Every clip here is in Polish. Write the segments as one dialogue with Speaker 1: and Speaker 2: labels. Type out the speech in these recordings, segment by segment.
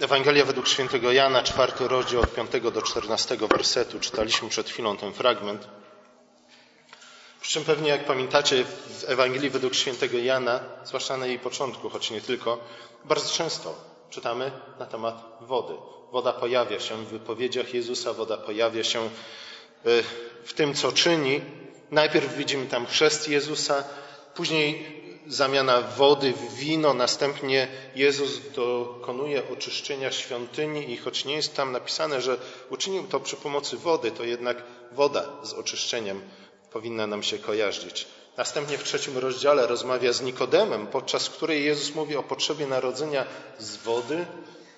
Speaker 1: Ewangelia według świętego Jana, czwarty rozdział od 5 do 14 wersetu. Czytaliśmy przed chwilą ten fragment. Przy czym pewnie, jak pamiętacie, w Ewangelii według świętego Jana, zwłaszcza na jej początku, choć nie tylko, bardzo często czytamy na temat wody. Woda pojawia się w wypowiedziach Jezusa, woda pojawia się e, w tym, co czyni. Najpierw widzimy tam chrzest Jezusa, później zamiana wody w wino, następnie Jezus dokonuje oczyszczenia świątyni i choć nie jest tam napisane, że uczynił to przy pomocy wody, to jednak woda z oczyszczeniem powinna nam się kojarzyć. Następnie w trzecim rozdziale rozmawia z Nikodemem, podczas której Jezus mówi o potrzebie narodzenia z wody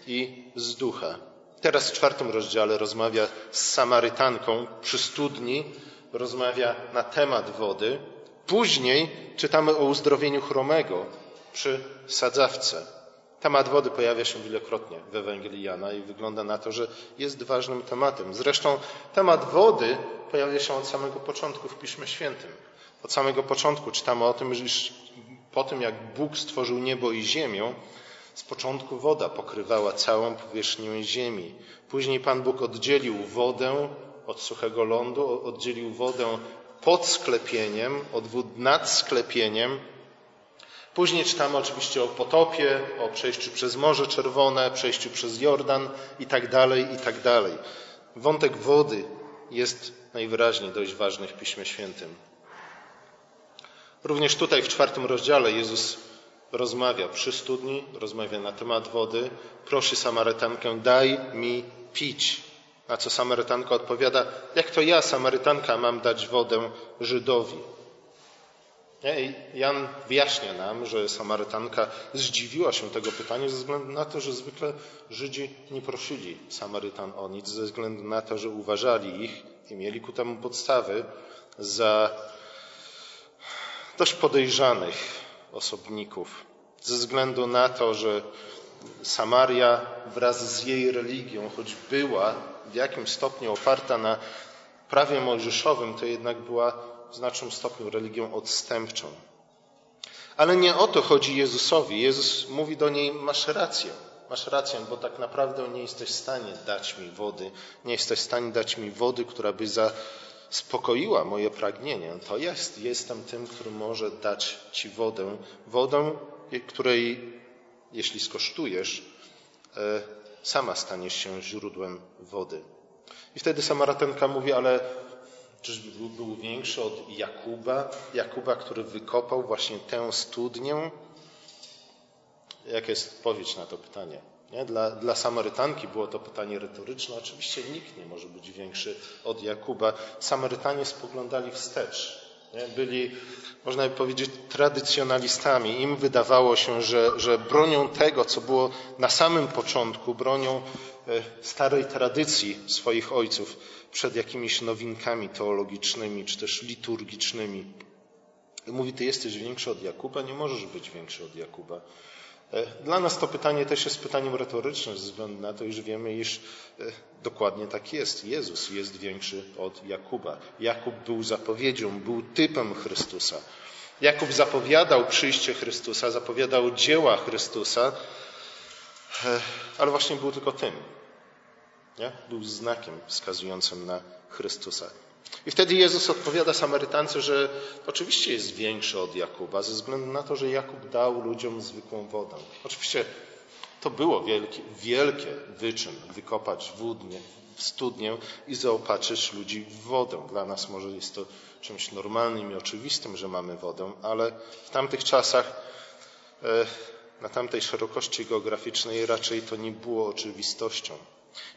Speaker 1: i z ducha. Teraz w czwartym rozdziale rozmawia z Samarytanką przy studni, rozmawia na temat wody. Później czytamy o uzdrowieniu chromego przy sadzawce. Temat wody pojawia się wielokrotnie w Ewangelii Jana i wygląda na to, że jest ważnym tematem. Zresztą temat wody pojawia się od samego początku w Piśmie Świętym. Od samego początku czytamy o tym, że po tym jak Bóg stworzył niebo i ziemię, z początku woda pokrywała całą powierzchnię ziemi. Później Pan Bóg oddzielił wodę od suchego lądu, oddzielił wodę pod sklepieniem, od wód nad sklepieniem. Później czytamy oczywiście o potopie, o przejściu przez Morze Czerwone, przejściu przez Jordan i tak dalej, i tak dalej. Wątek wody jest najwyraźniej dość ważny w Piśmie Świętym. Również tutaj w czwartym rozdziale Jezus rozmawia przy studni, rozmawia na temat wody, prosi Samarytankę, daj mi pić. Na co Samarytanka odpowiada, jak to ja, Samarytanka, mam dać wodę Żydowi? I Jan wyjaśnia nam, że Samarytanka zdziwiła się tego pytania ze względu na to, że zwykle Żydzi nie prosili Samarytan o nic, ze względu na to, że uważali ich i mieli ku temu podstawy za dość podejrzanych osobników. Ze względu na to, że Samaria wraz z jej religią, choć była w jakimś stopniu oparta na prawie mojżeszowym, to jednak była w znacznym stopniu religią odstępczą. Ale nie o to chodzi Jezusowi. Jezus mówi do niej: Masz rację, masz rację, bo tak naprawdę nie jesteś w stanie dać mi wody, nie jesteś w stanie dać mi wody, która by zaspokoiła moje pragnienie. To jest, jestem tym, który może dać ci wodę, wodę, której, jeśli skosztujesz, e, sama staniesz się źródłem wody. I wtedy Samarytanka mówi, ale czyżby był większy od Jakuba, Jakuba, który wykopał właśnie tę studnię? Jaka jest odpowiedź na to pytanie? Nie? Dla, dla Samarytanki było to pytanie retoryczne. Oczywiście nikt nie może być większy od Jakuba. Samarytanie spoglądali wstecz. Byli, można by powiedzieć, tradycjonalistami. Im wydawało się, że, że bronią tego, co było na samym początku, bronią e, starej tradycji swoich ojców przed jakimiś nowinkami teologicznymi czy też liturgicznymi. Mówi, ty jesteś większy od Jakuba, nie możesz być większy od Jakuba. E, dla nas to pytanie też jest pytaniem retorycznym, ze względu na to, iż wiemy, iż e, dokładnie tak jest. Jezus jest większy od Jakuba. Jakub był zapowiedzią, był typem Chrystusa. Jakub zapowiadał przyjście Chrystusa, zapowiadał dzieła Chrystusa, e, ale właśnie był tylko tym. Nie? Był znakiem wskazującym na Chrystusa. I wtedy Jezus odpowiada Samarytance, że oczywiście jest większy od Jakuba, ze względu na to, że Jakub dał ludziom zwykłą wodę. Oczywiście to było wielkie, wielkie wyczyn wykopać wódnie, studnię i zaopatrzyć ludzi w wodę. Dla nas może jest to czymś normalnym i oczywistym, że mamy wodę, ale w tamtych czasach, e, na tamtej szerokości geograficznej raczej to nie było oczywistością.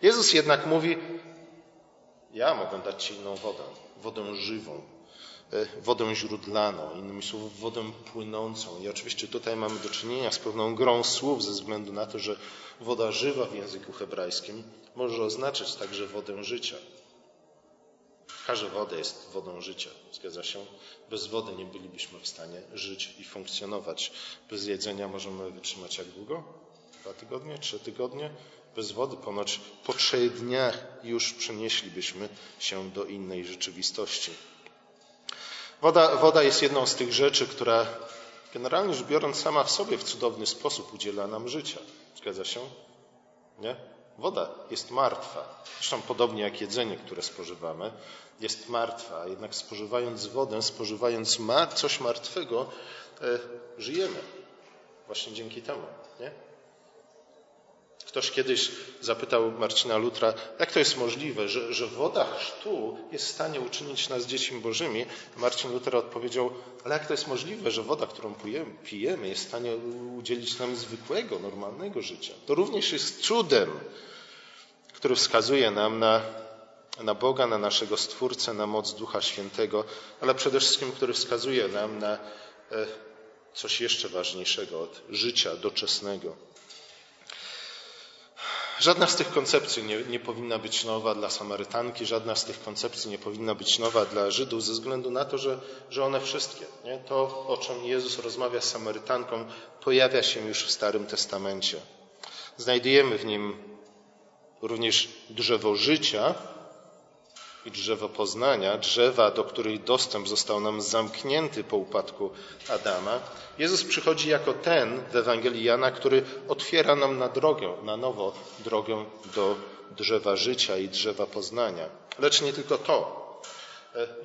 Speaker 1: Jezus jednak mówi, ja mogę dać Ci inną wodę, wodę żywą, e, wodę źródlaną, innymi słowy wodę płynącą. I oczywiście tutaj mamy do czynienia z pewną grą słów ze względu na to, że woda żywa w języku hebrajskim może oznaczać także wodę życia. Każda woda jest wodą życia, zgadza się? Bez wody nie bylibyśmy w stanie żyć i funkcjonować. Bez jedzenia możemy wytrzymać jak długo? Dwa tygodnie? Trzy tygodnie? Bez wody ponoć po trzech dniach już przenieślibyśmy się do innej rzeczywistości. Woda, woda jest jedną z tych rzeczy, która generalnie rzecz biorąc sama w sobie w cudowny sposób udziela nam życia. Zgadza się? Nie? Woda jest martwa. Zresztą podobnie jak jedzenie, które spożywamy, jest martwa. Jednak spożywając wodę, spożywając coś martwego, e, żyjemy. Właśnie dzięki temu. Nie? Ktoś kiedyś zapytał Marcina Lutra, jak to jest możliwe, że, że woda chrztu jest w stanie uczynić nas dziećmi bożymi. Marcin Luther odpowiedział, ale jak to jest możliwe, że woda, którą pijemy, jest w stanie udzielić nam zwykłego, normalnego życia. To również jest cudem, który wskazuje nam na, na Boga, na naszego Stwórcę, na moc Ducha Świętego, ale przede wszystkim, który wskazuje nam na e, coś jeszcze ważniejszego od życia doczesnego. Żadna z tych koncepcji nie, nie, powinna być nowa dla Samarytanki, żadna z tych koncepcji nie powinna być nowa dla Żydów, ze względu na to, że, że one wszystkie, nie? to o czym Jezus rozmawia z Samarytanką, pojawia się już w Starym Testamencie. Znajdujemy w nim również drzewo życia, i drzewo poznania, drzewa, do których dostęp został nam zamknięty po upadku Adama, Jezus przychodzi jako ten w Ewangelii Jana, który otwiera nam na drogę, na nowo drogę do drzewa życia i drzewa poznania. Lecz nie tylko to.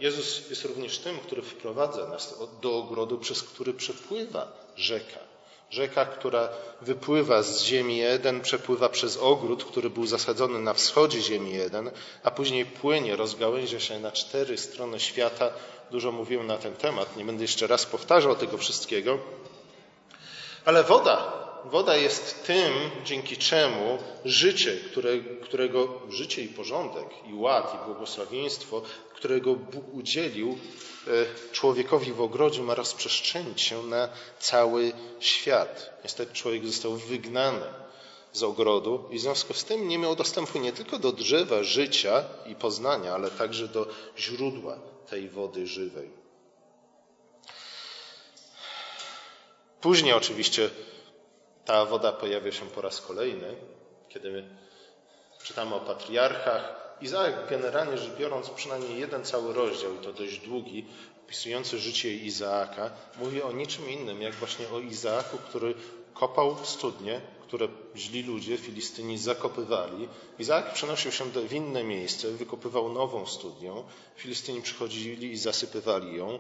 Speaker 1: Jezus jest również tym, który wprowadza nas do ogrodu, przez który przepływa rzeka. Rzeka, która wypływa z ziemi Eden, przepływa przez ogród, który był zasadzony na wschodzie ziemi Eden, a później płynie, rozgałęzia się na cztery strony świata. Dużo mówiłem na ten temat, nie będę jeszcze raz powtarzał tego wszystkiego. Ale woda, woda jest tym, dzięki czemu życie, które, którego życie i porządek, i ład, i błogosławieństwo, którego Bóg udzielił, E, człowiekowi w ogrodzie ma rozprzestrzenić się na cały świat. Niestety człowiek został wygnany z ogrodu i w związku z tym nie miał dostępu nie tylko do drzewa życia i poznania, ale także do źródła tej wody żywej. Później oczywiście ta woda pojawia się po raz kolejny, kiedy czytamy o patriarchach, Izaak generalnie rzecz biorąc przynajmniej jeden cały rozdział, i to dość długi, opisujący życie Izaaka, mówi o niczym innym, jak właśnie o Izaaku, który kopał studnie, które źli ludzie, Filistyni, zakopywali. Izaak przenosił się w inne miejsce, wykopywał nową studnię. Filistyni przychodzili i zasypywali ją.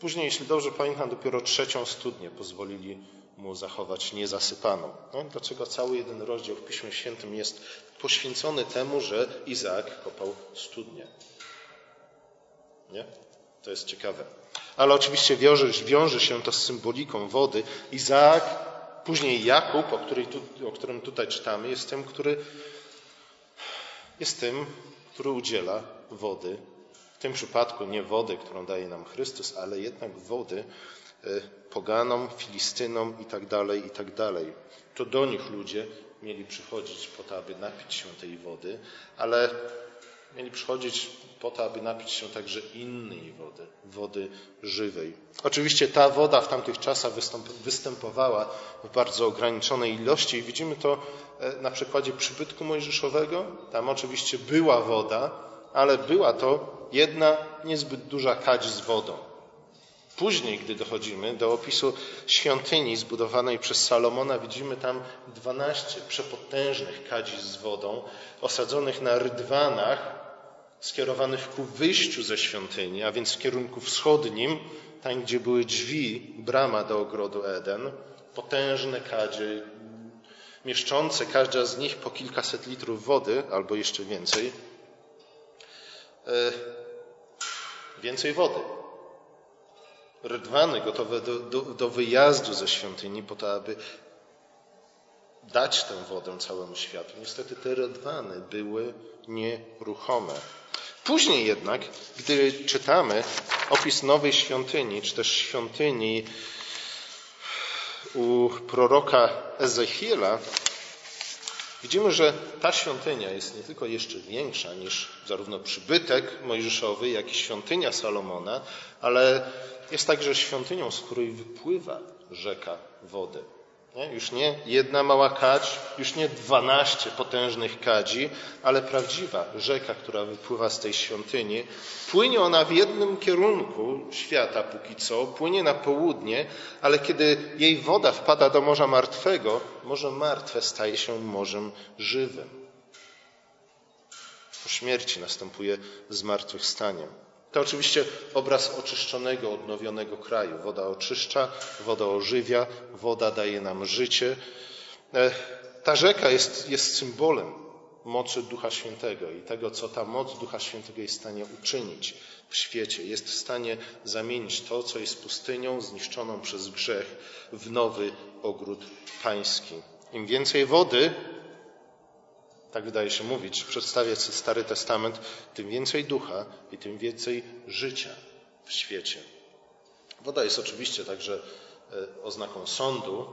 Speaker 1: Później, jeśli dobrze pamiętam, dopiero trzecią studnię pozwolili mu zachować niezasypaną. No, dlaczego cały jeden rozdział w Piśmie Świętym jest poświęcony temu, że Izaak kopał studnię? Nie? To jest ciekawe. Ale oczywiście wiąże, wiąże się to z symboliką wody. Izaak, później Jakub, o, której, o którym tutaj czytamy, jest tym, który jest tym, który udziela wody. W tym przypadku nie wody, którą daje nam Chrystus, ale jednak wody, poganom, Filistynom i tak dalej, i tak. To do nich ludzie mieli przychodzić po to, aby napić się tej wody, ale mieli przychodzić po to, aby napić się także innej wody, wody żywej. Oczywiście ta woda w tamtych czasach występowała w bardzo ograniczonej ilości i widzimy to e, na przykładzie przybytku mojżeszowego. Tam oczywiście była woda, ale była to jedna niezbyt duża kadź z wodą. Później, gdy dochodzimy do opisu świątyni zbudowanej przez Salomona, widzimy tam dwanaście przepotężnych kadzi z wodą, osadzonych na rydwanach, skierowanych ku wyjściu ze świątyni, a więc w kierunku wschodnim, tam gdzie były drzwi, brama do ogrodu Eden, potężne kadzie, mieszczące każda z nich po kilkaset litrów wody, albo jeszcze więcej. E, więcej wody rydwany gotowe do, do, do wyjazdu ze świątyni po to, aby dać tę wodę całemu światu. Niestety te rydwany były nieruchome. Później jednak, gdy czytamy opis nowej świątyni, czy też świątyni u proroka Ezechiela, widzimy, że ta świątynia jest nie tylko jeszcze większa niż zarówno przybytek mojżeszowy, jak i świątynia Salomona, ale jest także świątynią, z której wypływa rzeka wody. Nie? Już nie jedna mała kadź, już nie dwanaście potężnych kadzi, ale prawdziwa rzeka, która wypływa z tej świątyni. Płynie ona w jednym kierunku świata póki co, płynie na południe, ale kiedy jej woda wpada do Morza Martwego, Morze Martwe staje się morzem żywym. Po śmierci następuje zmartwychwstanie. To oczywiście obraz oczyszczonego, odnowionego kraju. Woda oczyszcza, woda ożywia, woda daje nam życie. Ta rzeka jest, jest symbolem mocy Ducha Świętego i tego, co ta moc Ducha Świętego jest w stanie uczynić w świecie. Jest w stanie zamienić to, co jest pustynią zniszczoną przez grzech, w nowy ogród pański. Im więcej wody, tak wydaje się mówić, przedstawia Stary Testament, tym więcej ducha i tym więcej życia w świecie. Woda jest oczywiście także e, oznaką sądu.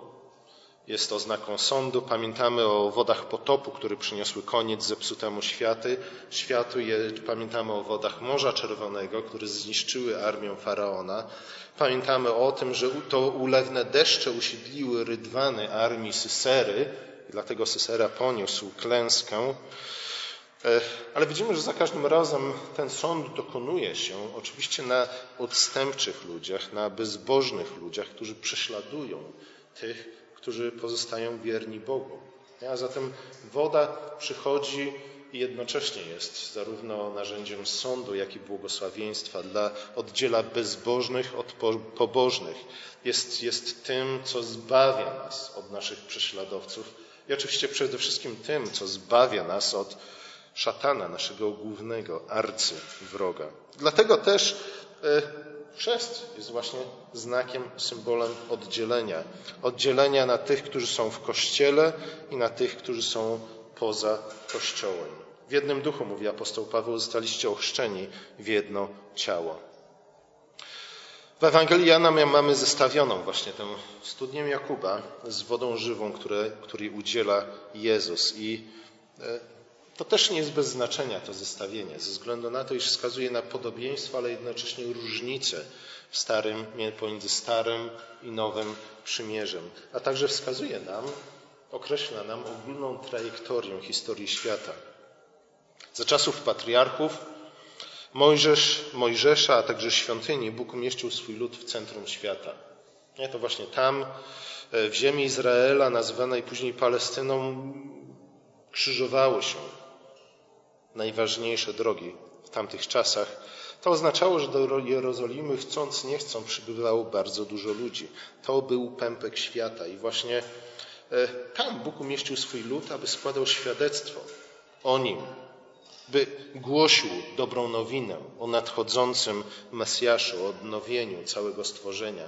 Speaker 1: Jest oznaką sądu. Pamiętamy o wodach potopu, które przyniosły koniec zepsutemu światy, światu. Pamiętamy o wodach Morza Czerwonego, które zniszczyły armię Faraona. Pamiętamy o tym, że to ulewne deszcze usiedliły rydwany armii Sysery, dlatego Sysera poniósł klęskę. E, ale widzimy, że za każdym razem ten sąd dokonuje się oczywiście na odstępczych ludziach, na bezbożnych ludziach, którzy prześladują tych, którzy pozostają wierni Bogu. A zatem woda przychodzi i jednocześnie jest zarówno narzędziem sądu, jak i błogosławieństwa dla oddziela bezbożnych od pobożnych. Jest, jest tym, co zbawia nas od naszych prześladowców i oczywiście przede wszystkim tym, co zbawia nas od szatana, naszego głównego arcywroga. Dlatego też e, chrzest jest właśnie znakiem, symbolem oddzielenia. Oddzielenia na tych, którzy są w kościele i na tych, którzy są poza kościołem. W jednym duchu, mówi apostoł Paweł, zostaliście ochrzczeni w jedno ciało. W Ewangelii Jana mamy zestawioną właśnie tę studnię Jakuba z wodą żywą, które, której udziela Jezus. I e, to też nie jest bez znaczenia to zestawienie, ze względu na to, iż wskazuje na podobieństwo, ale jednocześnie różnice w starym, pomiędzy starym i nowym przymierzem, a także wskazuje nam, określa nam ogólną trajektorię historii świata. Za czasów patriarchów Mojżesz, Mojżesza, a także świątyni Bóg umieścił swój lud w centrum świata. Nie, to właśnie tam, e, w ziemi Izraela, nazywanej później Palestyną, krzyżowały się najważniejsze drogi w tamtych czasach. To oznaczało, że do Jerozolimy chcąc, nie chcąc przybywało bardzo dużo ludzi. To był pępek świata i właśnie e, tam Bóg umieścił swój lud, aby składał świadectwo o nim, by głosił dobrą nowinę o nadchodzącym Mesjaszu, o odnowieniu całego stworzenia.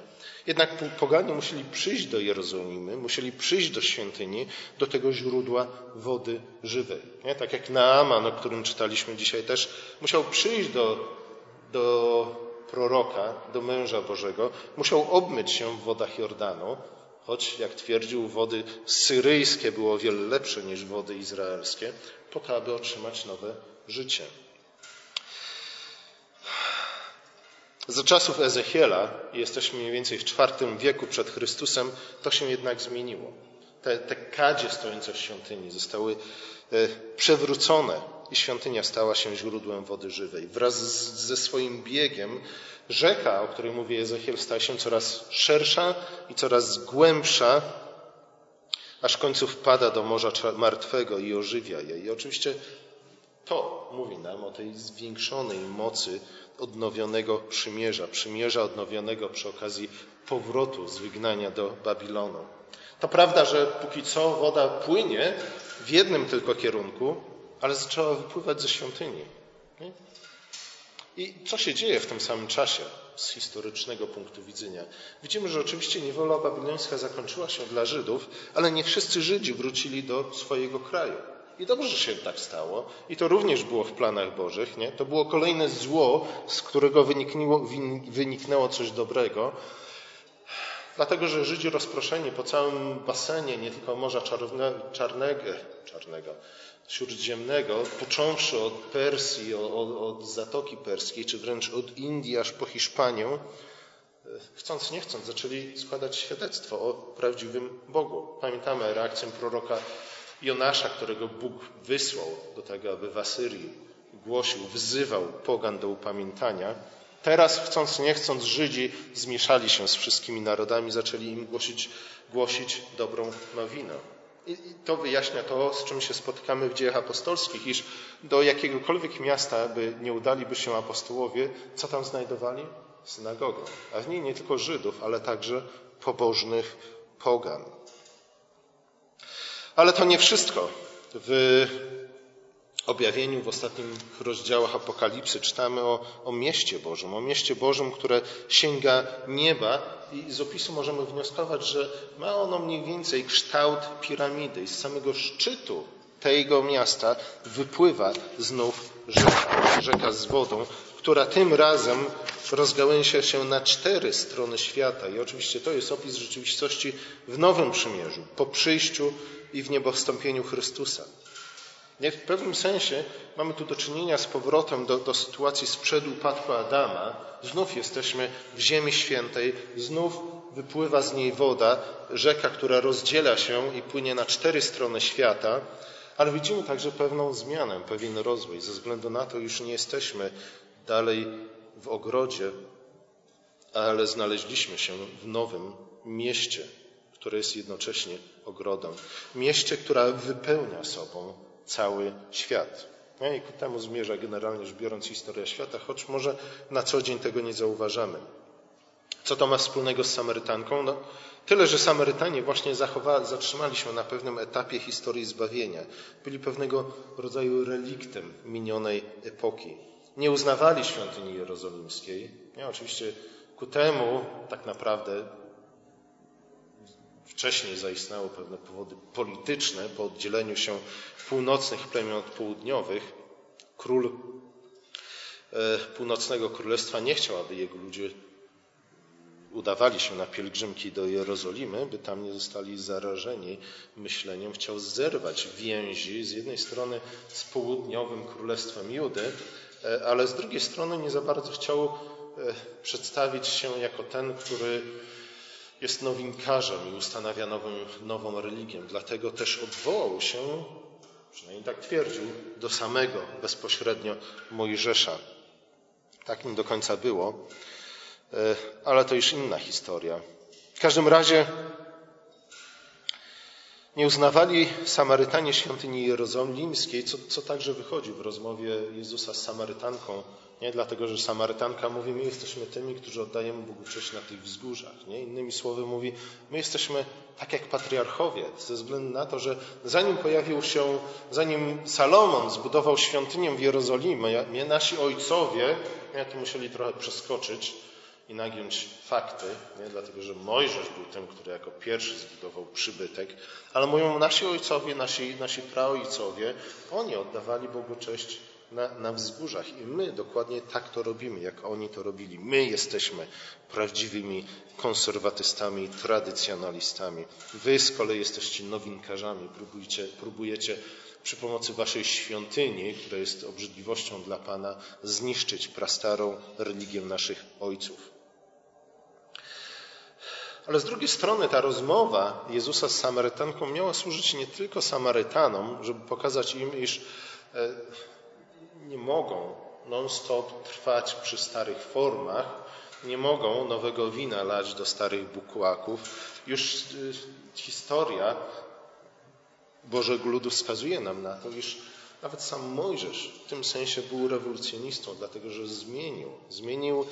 Speaker 1: Jednak poganie musieli przyjść do Jerozolimy, musieli przyjść do świątyni, do tego źródła wody żywej. Nie? Tak jak Naaman, o którym czytaliśmy dzisiaj też, musiał przyjść do, do proroka, do męża Bożego, musiał obmyć się w wodach Jordanu, choć, jak twierdził, wody syryjskie było o wiele lepsze niż wody izraelskie, po to, aby otrzymać nowe życie. Za czasów Ezechiela, jesteśmy mniej więcej w IV wieku przed Chrystusem, to się jednak zmieniło. Te, te kadzie stojące w świątyni zostały e, przewrócone i świątynia stała się źródłem wody żywej. Wraz z, ze swoim biegiem rzeka, o której mówi Ezechiel, staje się coraz szersza i coraz głębsza, aż w końcu wpada do Morza Martwego i ożywia je. I oczywiście to mówi nam o tej zwiększonej mocy odnowionego przymierza, przymierza odnowionego przy okazji powrotu z wygnania do Babilonu. To prawda, że póki co woda płynie w jednym tylko kierunku, ale zaczęła wypływać ze świątyni. I co się dzieje w tym samym czasie z historycznego punktu widzenia? Widzimy, że oczywiście niewola babilońska zakończyła się dla Żydów, ale nie wszyscy Żydzi wrócili do swojego kraju. I dobrze, że się tak stało. I to również było w planach Bożych. Nie? To było kolejne zło, z którego wyniknęło coś dobrego. Dlatego, że Żydzi rozproszeni po całym basenie, nie tylko Morza Czarnego, Czarnego, Śródziemnego, począwszy od Persji, od, od Zatoki Perskiej, czy wręcz od Indii aż po Hiszpanię, chcąc nie chcąc, zaczęli składać świadectwo o prawdziwym Bogu. Pamiętamy reakcję proroka Jonasza, którego Bóg wysłał do tego, aby w Asyrii głosił, wzywał pogan do upamiętania. Teraz, chcąc nie chcąc, Żydzi zmieszali się z wszystkimi narodami, zaczęli im głosić, głosić dobrą nowinę. I to wyjaśnia to, z czym się spotykamy w dziejach apostolskich, iż do jakiegokolwiek miasta, by nie udaliby się apostołowie, co tam znajdowali? Synagogę. A w niej nie tylko Żydów, ale także pobożnych pogan. Ale to nie wszystko. W objawieniu w ostatnich rozdziałach Apokalipsy czytamy o, o mieście Bożym, o mieście Bożym, które sięga nieba i z opisu możemy wnioskować, że ma ono mniej więcej kształt piramidy i z samego szczytu tego miasta wypływa znów rzeka, rzeka z wodą, która tym razem rozgałęzia się na cztery strony świata. I oczywiście to jest opis rzeczywistości w Nowym Przymierzu, po przyjściu i w niebowstąpieniu Chrystusa. W pewnym sensie mamy tu do czynienia z powrotem do, do sytuacji sprzed upadku Adama. Znów jesteśmy w Ziemi Świętej, znów wypływa z niej woda, rzeka, która rozdziela się i płynie na cztery strony świata, ale widzimy także pewną zmianę, pewien rozwój. Ze względu na to już nie jesteśmy dalej w ogrodzie, ale znaleźliśmy się w nowym mieście, które jest jednocześnie ogrodem. Mieście, które wypełnia sobą cały świat. No i ku temu zmierza generalnie rzecz biorąc historia świata, choć może na co dzień tego nie zauważamy. Co to ma wspólnego z Samarytanką? No, tyle, że Samarytanie właśnie zatrzymali się na pewnym etapie historii zbawienia. Byli pewnego rodzaju reliktem minionej epoki. Nie uznawali świątyni jerozolimskiej. Nie, oczywiście ku temu tak naprawdę Wcześniej zaistniały pewne powody polityczne po oddzieleniu się północnych plemion od południowych. Król e, północnego królestwa nie chciał, aby jego ludzie udawali się na pielgrzymki do Jerozolimy, by tam nie zostali zarażeni myśleniem. Chciał zerwać więzi z jednej strony z południowym królestwem Judy, ale z drugiej strony nie za bardzo chciał e, przedstawić się jako ten, który jest nowinkarzem i ustanawia nową, nową religię. Dlatego też odwołał się, przynajmniej tak twierdził, do samego bezpośrednio Mojżesza. Tak nie do końca było, e, ale to już inna historia. W każdym razie nie uznawali Samarytanie świątyni jerozolimskiej, co, co także wychodzi w rozmowie Jezusa z Samarytanką nie? Dlatego, że Samarytanka mówi, my jesteśmy tymi, którzy oddajemy Bogu cześć na tych wzgórzach. Nie? Innymi słowy mówi, my jesteśmy tak jak patriarchowie, ze względu na to, że zanim pojawił się, zanim Salomon zbudował świątynię w Jerozolimie, nasi ojcowie, ja tu musieli trochę przeskoczyć i nagiąć fakty, nie? dlatego że Mojżesz był tym, który jako pierwszy zbudował przybytek, ale mówią nasi ojcowie, nasi, nasi praojcowie, oni oddawali Bogu cześć na, na wzgórzach. I my dokładnie tak to robimy, jak oni to robili. My jesteśmy prawdziwymi konserwatystami, tradycjonalistami. Wy z kolei jesteście nowinkarzami, próbujecie, próbujecie przy pomocy waszej świątyni, która jest obrzydliwością dla Pana, zniszczyć prastarą religię naszych ojców. Ale z drugiej strony ta rozmowa Jezusa z Samarytanką miała służyć nie tylko Samarytanom, żeby pokazać im, iż e, nie mogą non-stop trwać przy starych formach, nie mogą nowego wina lać do starych bukłaków. Już y, historia Bożego Ludu wskazuje nam na to, iż nawet sam Mojżesz w tym sensie był rewolucjonistą, dlatego że zmienił, zmienił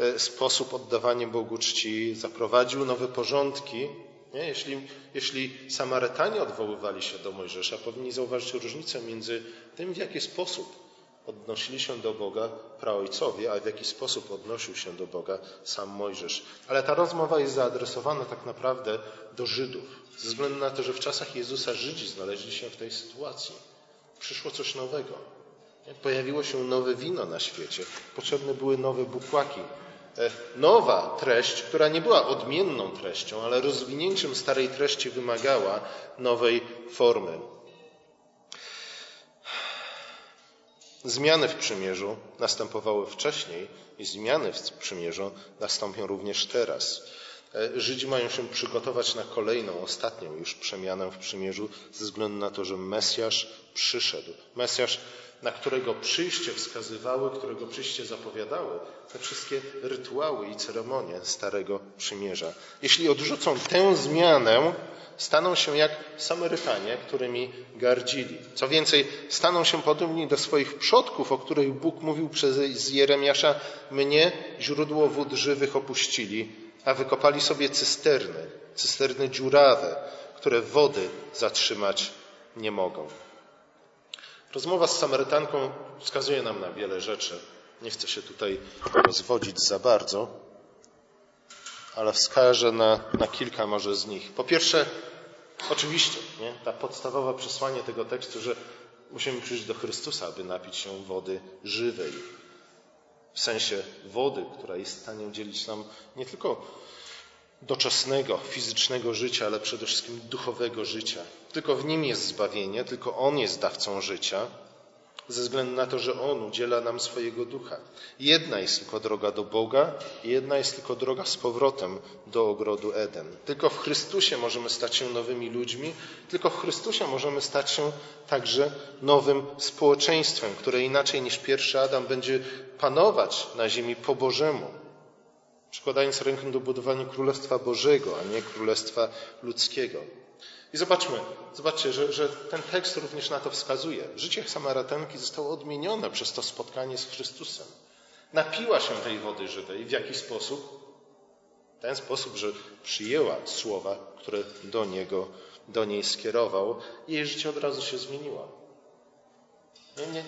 Speaker 1: e, sposób oddawania Bogu czci, zaprowadził nowe porządki. Nie? Jeśli, jeśli Samarytanie odwoływali się do Mojżesza, powinni zauważyć różnicę między tym, w jaki sposób odnosili się do Boga praojcowie, a w jaki sposób odnosił się do Boga sam Mojżesz. Ale ta rozmowa jest zaadresowana tak naprawdę do Żydów, ze względu na to, że w czasach Jezusa Żydzi znaleźli się w tej sytuacji. Przyszło coś nowego. Pojawiło się nowe wino na świecie, potrzebne były nowe bukłaki. E, nowa treść, która nie była odmienną treścią, ale rozwinięciem starej treści wymagała nowej formy. Zmiany w przymierzu następowały wcześniej i zmiany w przymierzu nastąpią również teraz. E, Żydzi mają się przygotować na kolejną, ostatnią już przemianę w przymierzu, ze względu na to, że Mesjasz przyszedł. Mesjasz, na którego przyjście wskazywały, którego przyjście zapowiadały te wszystkie rytuały i ceremonie Starego Przymierza. Jeśli odrzucą tę zmianę, staną się jak Samarytanie, którymi gardzili. Co więcej, staną się podobni do swoich przodków, o których Bóg mówił przez Jeremiasza, mnie, źródło wód żywych, opuścili, a wykopali sobie cysterny, cysterny dziurawe, które wody zatrzymać nie mogą. Rozmowa z Samarytanką wskazuje nam na wiele rzeczy. Nie chcę się tutaj rozwodzić za bardzo, ale wskażę na, na kilka może z nich. Po pierwsze, oczywiście, nie? ta podstawowe przesłanie tego tekstu, że musimy przyjść do Chrystusa, aby napić się wody żywej. W sensie wody, która jest w stanie udzielić nam nie tylko doczesnego, fizycznego życia, ale przede wszystkim duchowego życia. Tylko w nim jest zbawienie, tylko On jest dawcą życia, ze względu na to, że On udziela nam swojego ducha. Jedna jest tylko droga do Boga, jedna jest tylko droga z powrotem do ogrodu Eden. Tylko w Chrystusie możemy stać się nowymi ludźmi, tylko w Chrystusie możemy stać się także nowym społeczeństwem, które inaczej niż pierwszy Adam będzie panować na ziemi po Bożemu przykładając rękę do budowania Królestwa Bożego, a nie Królestwa Ludzkiego. I zobaczmy, zobaczcie, że, że, ten tekst również na to wskazuje. Życie Samarytanki zostało odmienione przez to spotkanie z Chrystusem. Napiła się tej wody żywej. W jaki sposób? W ten sposób, że przyjęła słowa, które do niego, do niej skierował i jej życie od razu się zmieniło. Nie, nie,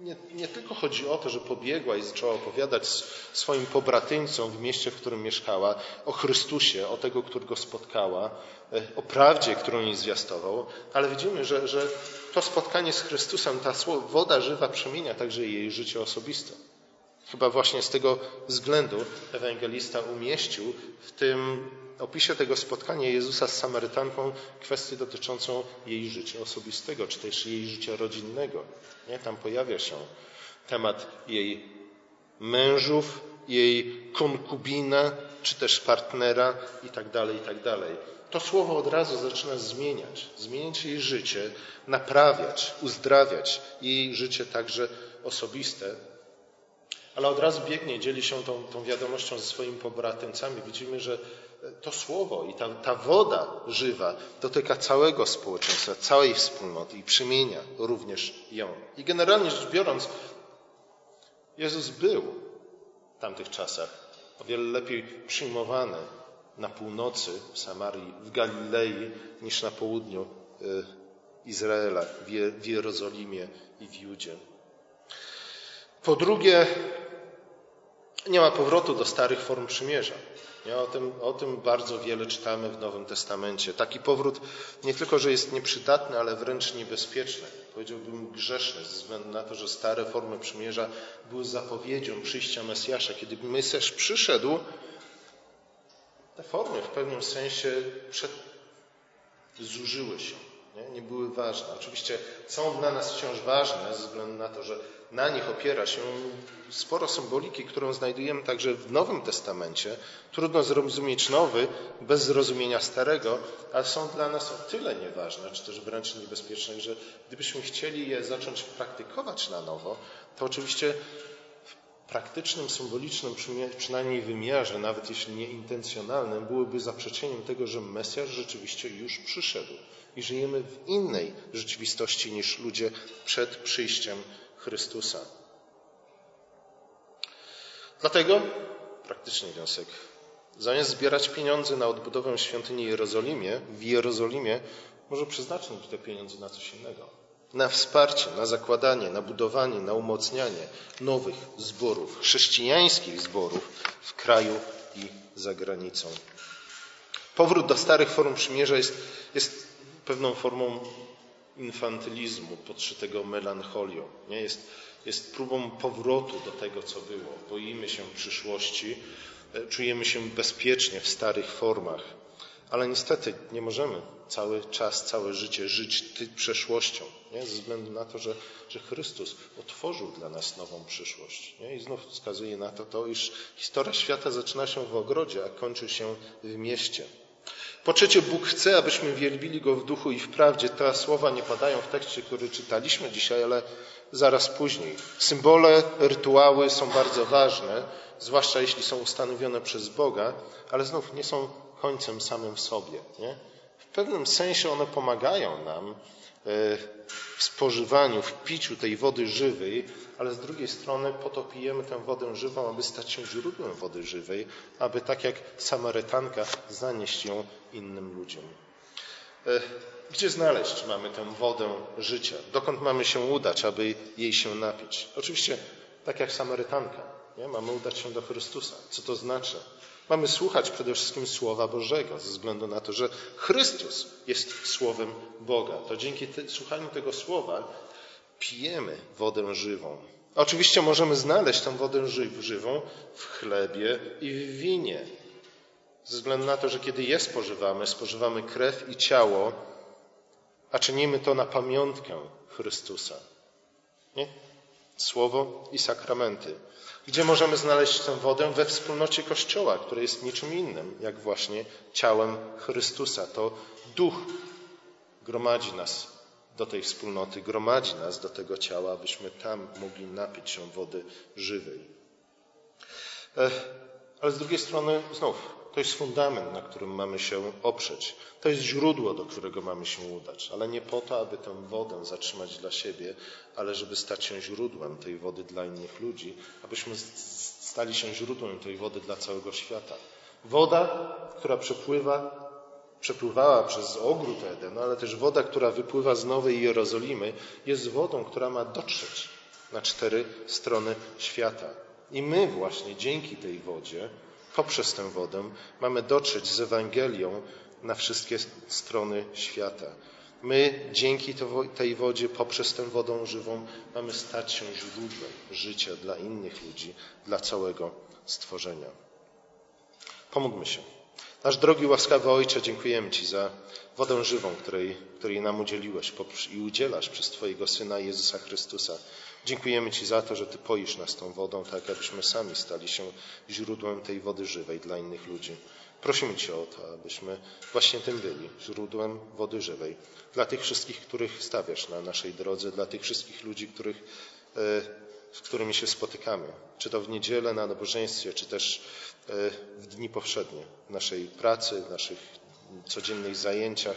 Speaker 1: nie, nie, tylko chodzi o to, że pobiegła i zaczęła opowiadać swoim pobratyńcom w mieście, w którym mieszkała, o Chrystusie, o tego, którego spotkała, e, o prawdzie, którą jej zwiastował, ale widzimy, że, że to spotkanie z Chrystusem, ta woda żywa przemienia także jej życie osobiste. Chyba właśnie z tego względu ewangelista umieścił w tym opisie tego spotkania Jezusa z Samarytanką kwestię dotyczącą jej życia osobistego, czy też jej życia rodzinnego. Nie? Tam pojawia się temat jej mężów, jej konkubina, czy też partnera i tak dalej, i tak. To słowo od razu zaczyna zmieniać, zmieniać jej życie, naprawiać, uzdrawiać jej życie także osobiste, ale od razu biegnie, dzieli się tą, tą wiadomością ze swoimi pobratymcami. Widzimy, że to słowo i ta, ta woda żywa dotyka całego społeczeństwa, całej wspólnoty i przemienia również ją. I generalnie rzecz biorąc, Jezus był w tamtych czasach o wiele lepiej przyjmowany na północy w Samarii, w Galilei, niż na południu y, Izraela, w Jerozolimie i w Judzie. Po drugie, nie ma powrotu do starych form przymierza. Nie, o, tym, o tym bardzo wiele czytamy w Nowym Testamencie. Taki powrót nie tylko, że jest nieprzydatny, ale wręcz niebezpieczny. Powiedziałbym grzeszny, ze względu na to, że stare formy przymierza były zapowiedzią przyjścia Mesjasza. Kiedy Mesjasz przyszedł, te formy w pewnym sensie przed... zużyły się nie? nie były ważne. Oczywiście są dla nas wciąż ważne, ze względu na to, że na nich opiera się sporo symboliki, którą znajdujemy także w Nowym Testamencie. Trudno zrozumieć nowy bez zrozumienia starego, ale są dla nas o tyle nieważne, czy też wręcz niebezpieczne, że gdybyśmy chcieli je zacząć praktykować na nowo, to oczywiście w praktycznym, symbolicznym przynajmniej wymiarze, nawet jeśli nie intencjonalnym, byłyby zaprzeczeniem tego, że Mesjasz rzeczywiście już przyszedł i żyjemy w innej rzeczywistości niż ludzie przed przyjściem Chrystusa. Dlatego praktyczny wniosek. Zamiast zbierać pieniądze na odbudowę świątyni Jerozolimie, w Jerozolimie, może przeznaczyć te pieniądze na coś innego. Na wsparcie, na zakładanie, na budowanie, na umocnianie nowych zborów, chrześcijańskich zborów w kraju i za granicą. Powrót do starych form przymierza jest, jest pewną formą infantylizmu podszytego melancholią. Nie? Jest, jest próbą powrotu do tego, co było. Boimy się przyszłości, e, czujemy się bezpiecznie w starych formach. Ale niestety nie możemy cały czas, całe życie żyć przeszłością, nie? ze względu na to, że, że Chrystus otworzył dla nas nową przyszłość. Nie? I znów wskazuje na to, to, iż historia świata zaczyna się w ogrodzie, a kończy się w mieście. Po trzecie, Bóg chce, abyśmy wielbili Go w duchu i w prawdzie. Te słowa nie padają w tekście, który czytaliśmy dzisiaj, ale zaraz później. Symbole, rytuały są bardzo ważne, zwłaszcza jeśli są ustanowione przez Boga, ale znów nie są końcem samym w sobie. Nie? W pewnym sensie one pomagają nam e, w spożywaniu, w piciu tej wody żywej, ale z drugiej strony po to pijemy tę wodę żywą, aby stać się źródłem wody żywej, aby tak jak Samarytanka zanieść ją innym ludziom. E, gdzie znaleźć mamy tę wodę życia? Dokąd mamy się udać, aby jej się napić? Oczywiście, tak jak Samarytanka, nie? mamy udać się do Chrystusa. Co to znaczy? Mamy słuchać przede wszystkim Słowa Bożego, ze względu na to, że Chrystus jest Słowem Boga. To dzięki słuchaniu tego Słowa pijemy wodę żywą. Oczywiście możemy znaleźć tę wodę żywą w chlebie i w winie. Ze względu na to, że kiedy je spożywamy, spożywamy krew i ciało, a czynimy to na pamiątkę Chrystusa. Nie? Słowo i sakramenty. Gdzie możemy znaleźć tę wodę? We wspólnocie Kościoła, które jest niczym innym, jak właśnie ciałem Chrystusa. To Duch gromadzi nas do tej wspólnoty, gromadzi nas do tego ciała, abyśmy tam mogli napić się wody żywej. Ale z drugiej strony, znów, to jest fundament, na którym mamy się oprzeć. To jest źródło, do którego mamy się udać, ale nie po to, aby tę wodę zatrzymać dla siebie, ale żeby stać się źródłem tej wody dla innych ludzi, abyśmy stali się źródłem tej wody dla całego świata. Woda, która przepływa, przepływała przez ogród Eden, ale też woda, która wypływa z Nowej Jerozolimy, jest wodą, która ma dotrzeć na cztery strony świata. I my właśnie dzięki tej wodzie poprzez tę wodę mamy dotrzeć z Ewangelią na wszystkie strony świata. My dzięki tej wodzie, poprzez tę wodą żywą, mamy stać się źródłem życia dla innych ludzi, dla całego stworzenia. Pomódlmy się. Nasz drogi, łaskawy Ojcze, dziękujemy Ci za wodę żywą, której, której nam udzieliłeś i udzielasz przez Twojego Syna Jezusa Chrystusa. Dziękujemy Ci za to, że Ty poisz nas tą wodą, tak abyśmy sami stali się źródłem tej wody żywej dla innych ludzi. Prosimy Cię o to, abyśmy właśnie tym byli, źródłem wody żywej dla tych wszystkich, których stawiasz na naszej drodze, dla tych wszystkich ludzi, których, e, z którymi się spotykamy, czy to w niedzielę na nabożeństwie, czy też w dni powszednie, w naszej pracy, w naszych codziennych zajęciach,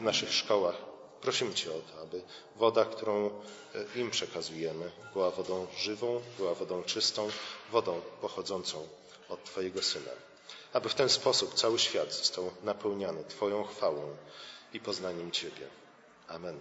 Speaker 1: w naszych szkołach. Prosimy Cię o to, aby woda, którą e, im przekazujemy, była wodą żywą, była wodą czystą, wodą pochodzącą od Twojego Syna. Aby w ten sposób cały świat został napełniany Twoją chwałą i poznaniem Ciebie. Amen.